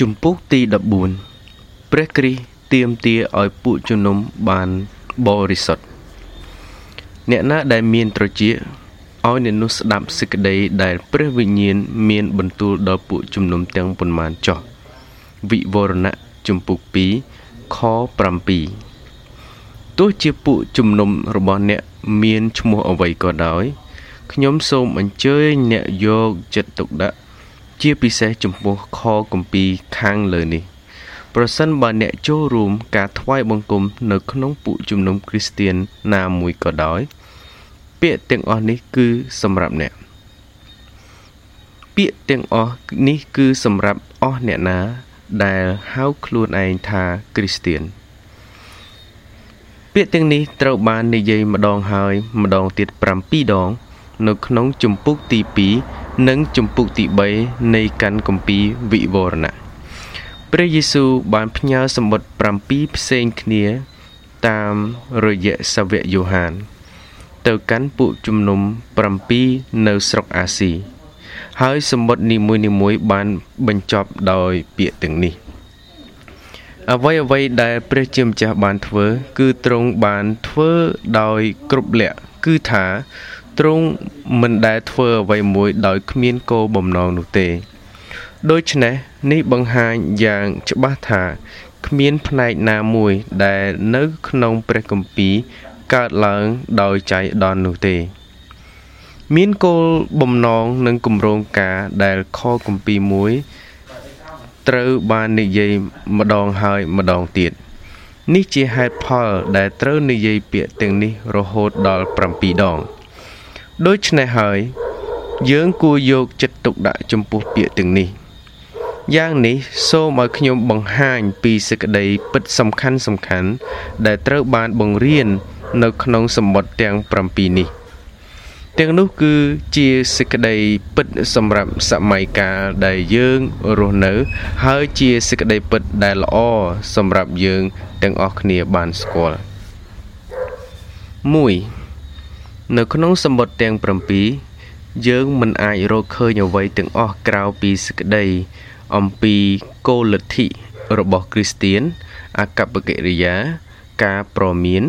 ជំពូកទី14ព្រះគ្រីស្ទទាមទារឲ្យពួកជំនុំបានបរិសុទ្ធអ្នកណាដែលមានត្រចៀកឲ្យអ្នកនោះស្ដាប់សេចក្តីដែលព្រះវិញ្ញាណមានបន្ទូលដល់ពួកជំនុំទាំងប៉ុន្មានចោះវិវរណៈជំពូក2ខ7ទោះជាពួកជំនុំរបស់អ្នកមានឈ្មោះអ្វីក៏ដោយខ្ញុំសូមអញ្ជើញអ្នកយកចិត្តទុកដាក់ ជាពិសេសចំពោះខគម្ពីរខាងលើនេះ ប្រសិនបើអ្នកចូលរួមការថ្វាយបង្គំនៅក្នុងពួកជំនុំគ្រីស្ទៀនណាមួយក៏ដោយ ពាក្យទាំងអស់នេះគឺសម្រាប់អ្នកពាក្យទាំងអស់នេះគឺសម្រាប់អស់អ្នកណាដែលហៅខ្លួនឯងថាគ្រីស្ទៀនពាក្យទាំងនេះត្រូវបាននិយាយម្ដងហើយម្ដងទៀត7ដង នៅក្នុងជំពូកទី2 និងជំពូកទី3នៃកាន់គម្ពីរវិវរណៈព្រះយេស៊ូវបានផ្ញើសម្បត្តិ7ផ្សេងគ្នា តាមរយៈសាវកយ៉ូហាន ទៅកាន់ពួកជំនុំ7នៅស្រុកអាស៊ីហើយសម្បត្តិនីមួយៗបានបញ្ចប់ដោយពាក្យទាំងនេះអ្វីអ្វីដែលព្រះជាម្ចាស់បានធ្វើ គឺទ្រង់បានធ្វើដោយគ្រប់លក្ខគឺថា ទ្រង់មិនដែលធ្វើអ្វីមួយដោយគ្មានគោលបំណងនោះទេដូច្នេះនេះបង្ហាញយ៉ាងច្បាស់ថាគ្មានផ្នែកណាមួយដែលនៅក្នុងព្រះគម្ពីរកើតឡើងដោយចៃដន្យនោះទេ មានគោលបំណងនិងគម្រោងការដែលខគម្ពីរមួយត្រូវបាននិយាយម្ដងហើយម្ដងទៀតនេះជាហេតុផលដែលត្រូវនិយាយពាក្យទាំងនេះរហូតដល់7ដង ដូច្នេះហើយ យើងគួរយកចិត្តទុកដាក់ចំពោះពាក្យទាំងនេះ យ៉ាងនេះសូមឲ្យខ្ញុំបង្ហាញពីសេចក្តីពិតសំខាន់សំខាន់ ដែលត្រូវបានបង្រៀននៅក្នុងសម្បត្តិទាំង7នេះទាំងនោះគឺជាសេចក្តីពិតសម្រាប់សម័យកាលដែលយើងរស់នៅ ហើយជាសេចក្តីពិតដែលល្អសម្រាប់យើងទាំងអស់គ្នាបានស្គាល់1 នៅក្នុងសម្បត្តិទាំង7យើងមិនអាចរកឃើញអ្វីទាំងអស់ក្រៅពីសេចក្តីអំពីគោលលទ្ធិរបស់គ្រីស្ទៀនអកប្បកិរិយា ការប្រមាន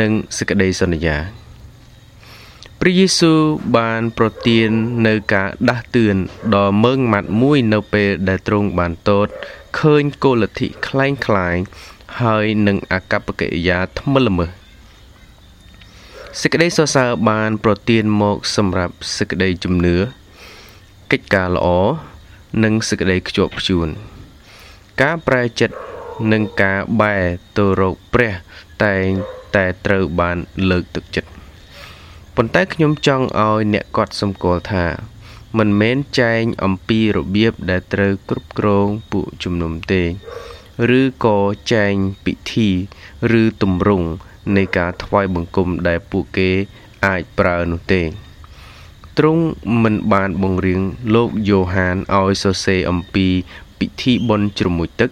និងសេចក្តីសន្យាព្រះយេស៊ូវបានប្រទាននៅការដាស់តឿនដ៏មើងម៉ាត់មួយនៅពេលដែលទ្រង់បានតតឃើញគោលលទ្ធិคล้ายคล้ายហើយនឹងអកប្បកិរិយាថ្មិលល្មើស សេចក្តីសរសើរបាន ប្រទានមកសម្រាប់សេចក្តីជំនឿកិច្ចការល្អនិងសេចក្តីខ្ជាប់ខ្ជួន ការប្រែចិត្តនិងការបែរទៅរកព្រះតែងតែត្រូវបានលើកទឹកចិត្តប៉ុន្តែខ្ញុំចង់ឲ្យអ្នកកត់សម្គាល់ថា មិនមែនចែងអំពីរបៀបដែលត្រូវគ្រប់គ្រងពួកជំនុំទេ ឬក៏ចែងពិធី ឬទម្រង់ នៃការថ្វាយបង្គំដែលពួកគេអាចប្រើនោះទេទ្រង់មិនបានបង្រៀនលោកយ៉ូហានឲ្យសរសេរអំពីពិធីបុណ្យជ្រមុជទឹក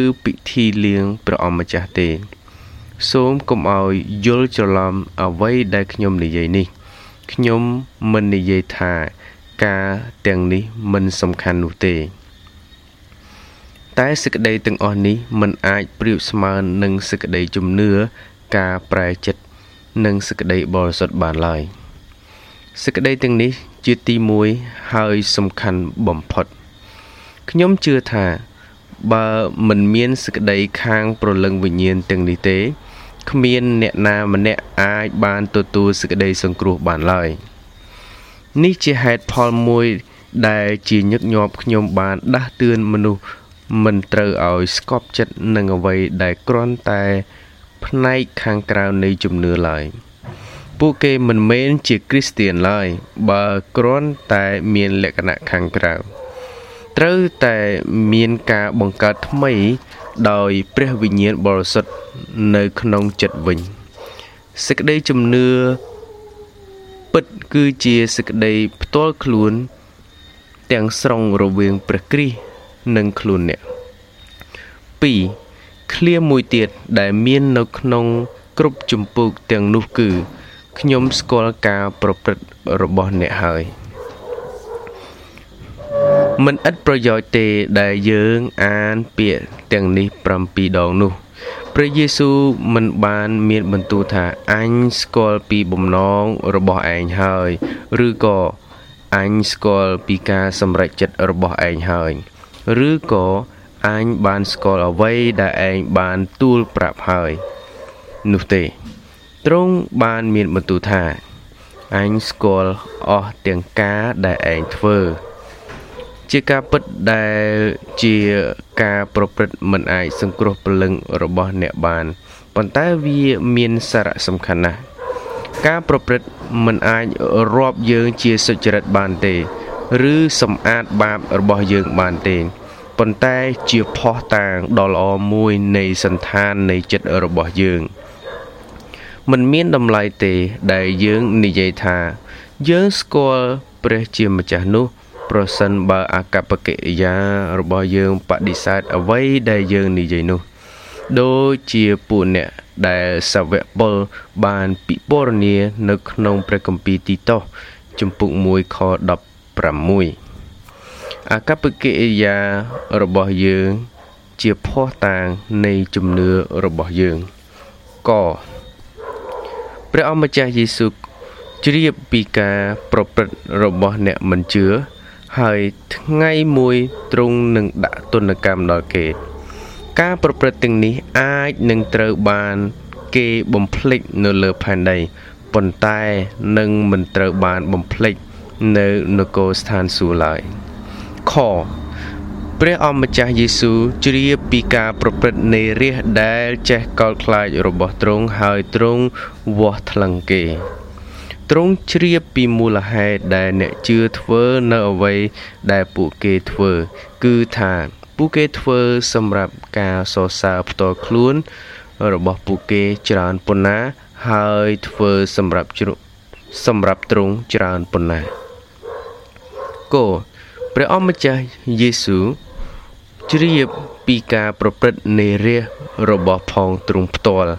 ឬពិធីលាងព្រះអម្ចាស់ទេ សូមកុំឲ្យយល់ច្រឡំអ្វីដែលខ្ញុំនិយាយនេះខ្ញុំមិននិយាយថាការទាំងនេះមិនសំខាន់នោះទេ តែសេចក្តីទាំងអស់នេះមិនអាចប្រៀបស្មើនឹងសេចក្តីជំនឿ ការប្រែចិត្តនិងសេចក្តីបរិសុទ្ធបានឡើយ។សេចក្តីទាំងនេះជាទី1ហើយសំខាន់បំផុតខ្ញុំជឿថាបើមិនមានសេចក្តីខាងប្រលឹងវិញ្ញាណទាំងនេះទេគ្មានអ្នកណាម្នាក់អាចបានទទួលសេចក្តីសង្គ្រោះបានឡើយនេះជាហេតុផលមួយដែលជាញឹកញាប់ខ្ញុំបានដាស់តឿនមនុស្សមិនត្រូវឲ្យស្កប់ចិត្តនឹងអ្វីដែលគ្រាន់តែ ផ្នែកខាងក្រៅនៃជំនឿឡើយ។ពួកគេមិនមែនជាគ្រីស្ទៀនឡើយបើគ្រាន់តែមានលក្ខណៈខាងក្រៅត្រូវតែមានការបង្កើតថ្មី ដោយព្រះវិញ្ញាណបរិសុទ្ធនៅក្នុងចិត្តវិញសេចក្តីជំនឿពិតគឺជាសេចក្តីផ្ទាល់ខ្លួន ទាំងស្រុងរវាងព្រះគ្រីស្ទនិងខ្លួនអ្នក2 ឃ្លាមួយទៀតដែលមាននៅក្នុងគ្រប់ជំពូកទាំងនោះគឺខ្ញុំស្គាល់ការប្រព្រឹត្តរបស់អ្នកហើយមិនឥតប្រយោជន៍ទេដែលយើងអានពាក្យទាំងនេះ7ដងនោះព្រះយេស៊ូវមិនបានមានបន្ទូលថាអញស្គាល់ពីបំណងរបស់ឯងហើយឬក៏អញស្គាល់ពីការសម្រេចចិត្តរបស់ឯងហើយឬក៏ អញបានស្គាល់អ្វីដែលឯងបានទូលប្រាប់ហើយនោះទេទ្រង់បានមានបន្ទូលថាអញស្គាល់អស់ទាំងការដែលឯងធ្វើ ជាការពិតដែលជាការប្រព្រឹត្តមិនអាចសង្គ្រោះព្រលឹងរបស់អ្នកបានប៉ុន្តែវាមានសារៈសំខាន់ណាស់ការប្រព្រឹត្តមិនអាចរាប់យើងជាសុចរិតបានទេ ឬសម្អាតបាបរបស់យើងបានទេ ប៉ុន្តែជាផោះតាងដ៏ល្អមួយនៃសន្តាននៃចិត្តរបស់យើងមិនមានតម្លៃទេដែលយើងនិយាយថា យើងស្គាល់ព្រះជាម្ចាស់នោះ ប្រសិនបើអកប្បកិរិយារបស់យើងបដិសេធអ្វីដែលយើងនិយាយនោះដូចជាពួកអ្នកដែលសាវកបុលបានពិពណ៌នានៅក្នុងព្រះគម្ពីរទីតូសជំពូក1ខ16 អកប្បកិរិយារបស់យើង ជាភ័ស្តុតាងនៃជំនឿរបស់យើងកព្រះអម្ចាស់យេស៊ូវជ្រាបពីការប្រព្រឹត្តរបស់អ្នកមិនជឿហើយថ្ងៃមួយទ្រង់នឹងដាក់ទណ្ឌកម្មដល់គេ ការប្រព្រឹត្តទាំងនេះអាចនឹងត្រូវបានគេបំភ្លេចនៅលើផែនដីប៉ុន្តែនឹងមិនត្រូវបានបំភ្លេចនៅនគរស្ថានសួគ៌ឡើយ។ ខព្រះអម្ចាស់យេស៊ូវជ្រាបពីការប្រព្រឹត្តនៃរាជដែលចេះកោតខ្លាចរបស់ទ្រង់ហើយទ្រង់វាស់ថ្លឹងគេទ្រង់ជ្រាបពីមូលហេតុដែលអ្នកជឿធ្វើនៅអ្វីដែលពួកគេធ្វើ គឺថាពួកគេធ្វើសម្រាប់ការសរសើរផ្ទាល់ខ្លួន របស់ពួកគេច្រើនប៉ុណ្ណាហើយធ្វើសម្រាប់ជ្រុសម្រាប់ទ្រង់ច្រើនប៉ុណ្ណាគោ ព្រះអម្ចាស់យេស៊ូវជ្រាបពីការប្រព្រឹត្តនៃរាជរបស់ផងទ្រង់ផ្ទាល់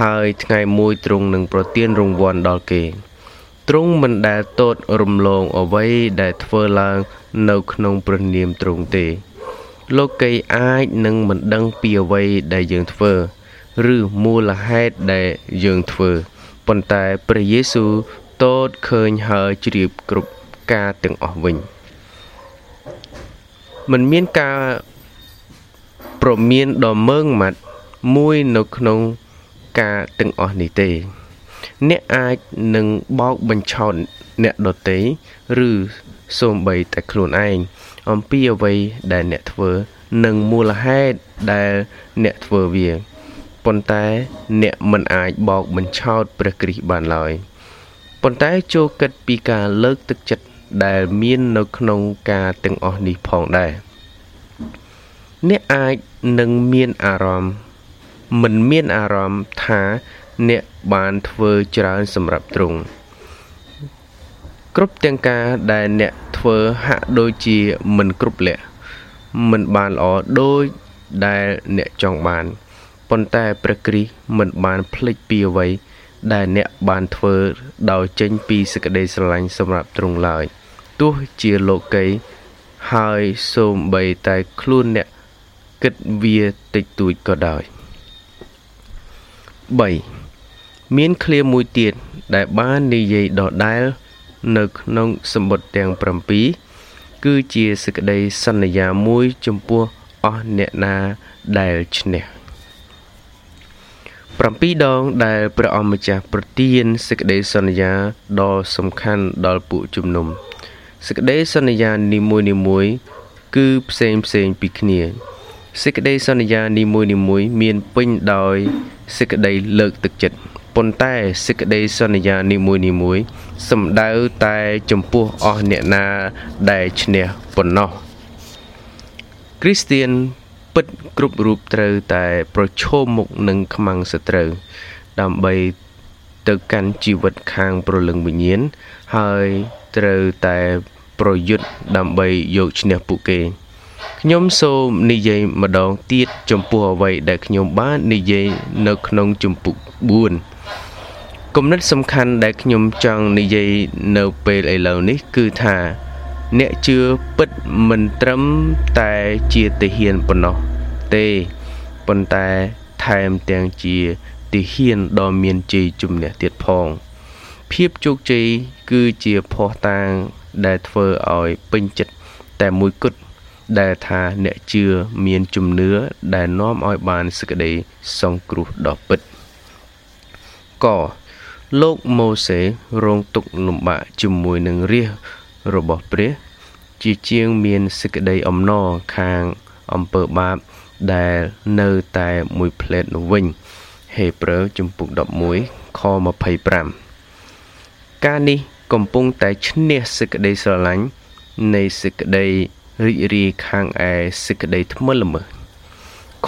ហើយថ្ងៃមួយទ្រង់នឹងប្រទានរង្វាន់ដល់គេទ្រង់មិនដែលទតរំលងអ្វីដែលធ្វើឡើងនៅក្នុងព្រះនាមទ្រង់ទេ លោកីអាចនឹងមិនដឹងពីអ្វីដែលយើងធ្វើ ឬមូលហេតុដែលយើងធ្វើប៉ុន្តែព្រះយេស៊ូវទតឃើញហើយជ្រាបគ្រប់ការទាំងអស់វិញ។ មិនមានការប្រមានដ៏មើងម៉ាត់មួយនៅក្នុងការទាំងអស់នេះទេ អ្នកអាចនឹងបោកបញ្ឆោតអ្នកដទៃឬសូម្បីតែខ្លួនឯងអំពីអ្វីដែលអ្នកធ្វើនិងមូលហេតុដែលអ្នកធ្វើវាប៉ុន្តែអ្នកមិនអាចបោកបញ្ឆោតព្រះគ្រីស្ទបានឡើយប៉ុន្តែចូលគិតពីការលើកទឹកចិត្ត ដែលមាននៅក្នុងការទាំងអស់នេះផងដែរអ្នកអាចនឹងមានអារម្មណ៍មិនមានអារម្មណ៍ថាអ្នកបានធ្វើច្រើនសម្រាប់ទ្រង់គ្រប់ទាំងការដែលអ្នកធ្វើហាក់ដូចជាមិនគ្រប់លក្ខមិនបានល្អដូចដែលអ្នកចង់បានប៉ុន្តែព្រះគ្រីស្ទមិនបានភ្លេចពីអ្វីដែលអ្នកបានធ្វើដោយចេញពីសេចក្តីស្រឡាញ់សម្រាប់ទ្រង់ឡើយ ទោះជាលោកី ហើយសូម្បីតែខ្លួនអ្នកគិតវាតិចតួចក៏ដោយ3មានឃ្លាមួយទៀតដែលបាននិយាយដដែល នៅក្នុងសម្បត្តិទាំង7គឺជាសេចក្តីសន្យាមួយចំពោះអស់អ្នកណាដែលឈ្នះ7ដងដែលព្រះអម្ចាស់ប្រទានសេចក្តីសន្យាដ៏សំខាន់ដល់ពួកជំនុំ សេចក្តីសន្យានីមួយៗគឺផ្សេងផ្សេងពីគ្នាសេចក្តីសន្យានីមួយៗមានពេញដោយសេចក្តីលើកទឹកចិត្តប៉ុន្តែសេចក្តីសន្យានីមួយៗសំដៅតែចំពោះអស់អ្នកណាដែលឈ្នះប៉ុណ្ណោះគ្រីស្ទៀនពិតគ្រប់រូបត្រូវតែប្រឈមមុខនឹងខ្មាំងសត្រូវដើម្បីទៅកាន់ជីវិតខាងព្រលឹងវិញ្ញាណហើយ ត្រូវតែប្រយុទ្ធដើម្បីយកឈ្នះពួកគេខ្ញុំសូមនិយាយម្ដងទៀតចំពោះអ្វីដែលខ្ញុំបាននិយាយនៅក្នុងជំពូក4គំនិតសំខាន់ដែលខ្ញុំចង់និយាយនៅពេលឥឡូវនេះគឺថាអ្នកជឿពិតមិនត្រឹមតែជាទាហានប៉ុណ្ណោះទេប៉ុន្តែថែមទាំងជាទាហានដ៏មានជ័យជំនះទៀតផង ភាពជោគជ័យគឺជាភ័ស្តុតាងដែលធ្វើឲ្យពេញចិត្តតែមួយគត់ដែលថាអ្នកជឿមានជំនឿដែលនាំឲ្យបានសេចក្តីសង្គ្រោះដ៏ពិតកលោកម៉ូសេរងទុក្ខលំបាកជាមួយនឹងរាជរបស់ព្រះ ជាជាងមានសេចក្តីអំណរខាងអំពើបាបដែលនៅតែមួយផ្លែតនោះវិញហេព្រើរជំពូក11ខ25 ការនេះកំពុងតែឈ្នះសេចក្តីស្រឡាញ់នៃសេចក្តីរីករាយខាងឯសេចក្តីថ្មិលល្មើស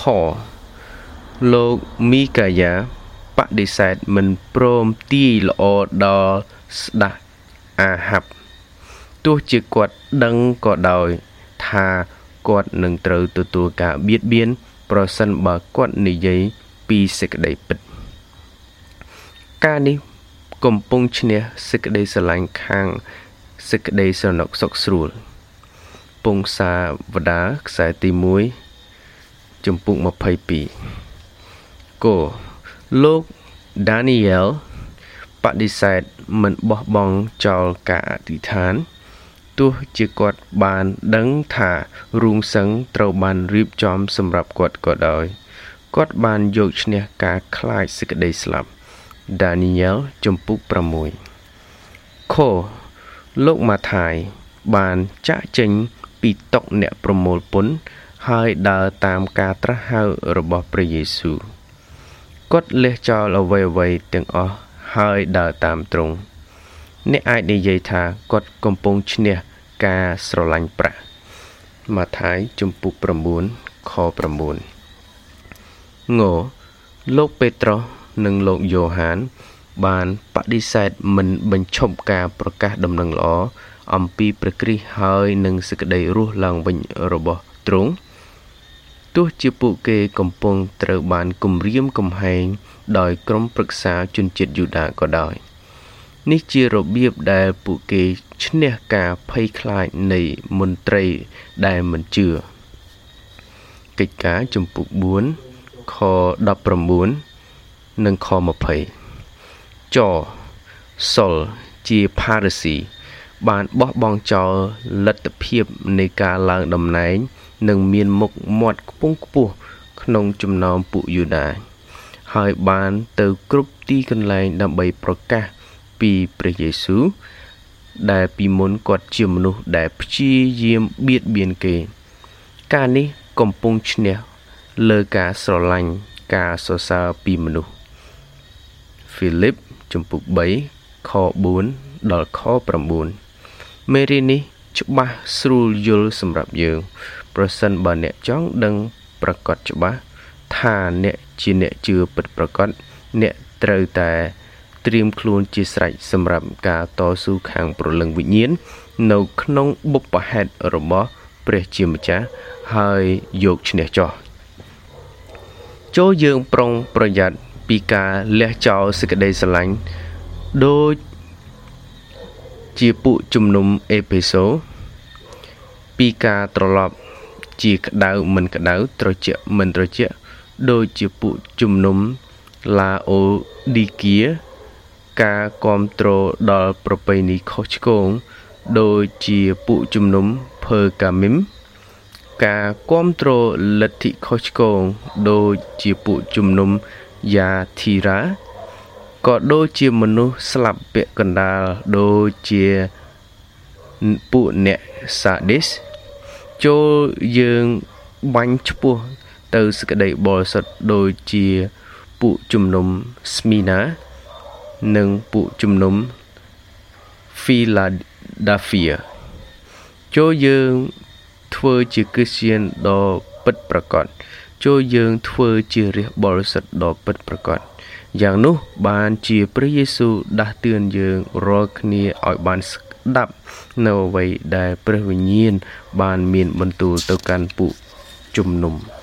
ខលោកមីកាយ៉ាបដិសេធមិនព្រមទាយល្អដល់ស្ដេចអាហាប់ទោះជាគាត់ដឹងក៏ដោយថាគាត់នឹងត្រូវទទួលការបៀតបៀនប្រសិនបើគាត់និយាយពីសេចក្តីពិត ការនេះ កំពុងឈ្នះសេចក្តីស្រឡាញ់ខាងសេចក្តីស្រណុកសុខស្រួល ពងសាវតាខ្សែទី1ចំពុក22គោលោកដានីយ៉ែលបដិសេធមិនបោះបង់ចោលការអធិដ្ឋានទោះជាគាត់បានដឹងថារូងសឹងត្រូវបានរៀបចំសម្រាប់គាត់ក៏ដោយគាត់បានយកឈ្នះការខ្លាចសេចក្តីស្លាប់ ដានីយ៉ែលចំពុក6ខលោកម៉ាថាយបានចាក់ចេញពីតុកអ្នកប្រមូលពន្ធហើយដើរតាមការត្រាស់ហៅរបស់ព្រះយេស៊ូវគាត់លះចោលអ្វីអ្វីទាំងអស់ហើយដើរតាមទ្រង់អ្នកអាចនិយាយថាគាត់កំពុងឈ្នះការស្រឡាញ់ប្រាក់ម៉ាថាយជំពូក9ខ9ងលោកពេត្រុស និងលោកយ៉ូហាន បានបដិសេធមិនបញ្ឈប់ការប្រកាសដំណឹងល្អអំពីព្រះគ្រីស្ទហើយនឹងសេចក្តីរស់ឡើងវិញរបស់ទ្រង់ទោះជាពួកគេកំពុងត្រូវបានគំរាមកំហែងដោយក្រុមប្រឹក្សាជនជាតិយូដាក៏ដោយនេះជារបៀបដែលពួកគេឈ្នះការភ័យខ្លាចនៃមន្ត្រីដែលមិនជឿកិច្ចការចំពុក4ខ19 និងខ20ចសុលជាផារ៉ាស៊ីបានបោះបង់ចោលលទ្ធភាពនៃការឡើងតំណែង និងមានមុខមាត់ខ្ពង់ខ្ពស់ក្នុងចំណោមពួកយូដា ហើយបានទៅគ្រប់ទីកន្លែងដើម្បីប្រកាសពីព្រះយេស៊ូវដែលពីមុនគាត់ជាមនុស្សដែលព្យាយាមបៀតបៀនគេ ការនេះកំពុងឈ្នះលើការស្រឡាញ់ការសរសើរពីមនុស្ស ហ្វីលីបជំពូក3ខ4ដល់ខ9មេរៀននេះច្បាស់ស្រួលយល់សម្រាប់យើង ប្រសិនបើអ្នកចង់ដឹងប្រកបច្បាស់ថាអ្នកជាអ្នកជឿពិតប្រកបអ្នកត្រូវតែត្រៀមខ្លួនជាស្រេចសម្រាប់ការតស៊ូខាងព្រលឹងវិញ្ញាណនៅក្នុងបុព្វហេតុរបស់ព្រះជាម្ចាស់ហើយយកឈ្នះចោះចូលយើងប្រុងប្រយ័ត្ន ពីការលះចោលសេចក្តីស្រឡាញ់ដូចជាពួកជំនុំអេផេសូពីការត្រឡប់ជាក្តៅមិនក្តៅត្រជាក់មិនត្រជាក់ដូចជាពួកជំនុំឡាអូឌីគាការគ្រប់គ្រងដល់ប្រពៃណីខុសឆ្គងដូចជាពួកជំនុំភើកាមីមការគ្រប់គ្រងលទ្ធិខុសឆ្គងដូចជាពួកជំនុំ យ៉ាធីរ៉ាក៏ដូចជាមនុស្សស្លាប់ពាក់កណ្ដាលដូចជាពួកអ្នកសាឌីសចូលយើងបាញ់ឈ្មោះទៅសក្តីបរិសុទ្ធដូចជាពួកជំនុំស្មីណា និងពួកជំនុំ Philadelphia ចូលយើងធ្វើជាគ្រីស្ទានដ៏ពិតប្រាកដ ចូលយើងធ្វើជារាជបរិសុទ្ធដ៏ពិតប្រាកដយ៉ាងនោះបានជាព្រះយេស៊ូវដាស់តឿនយើងរាល់គ្នាឲ្យបានស្ដាប់នៅអ្វីដែលព្រះវិញ្ញាណបានមានបន្ទូលទៅកាន់ពួកជំនុំ។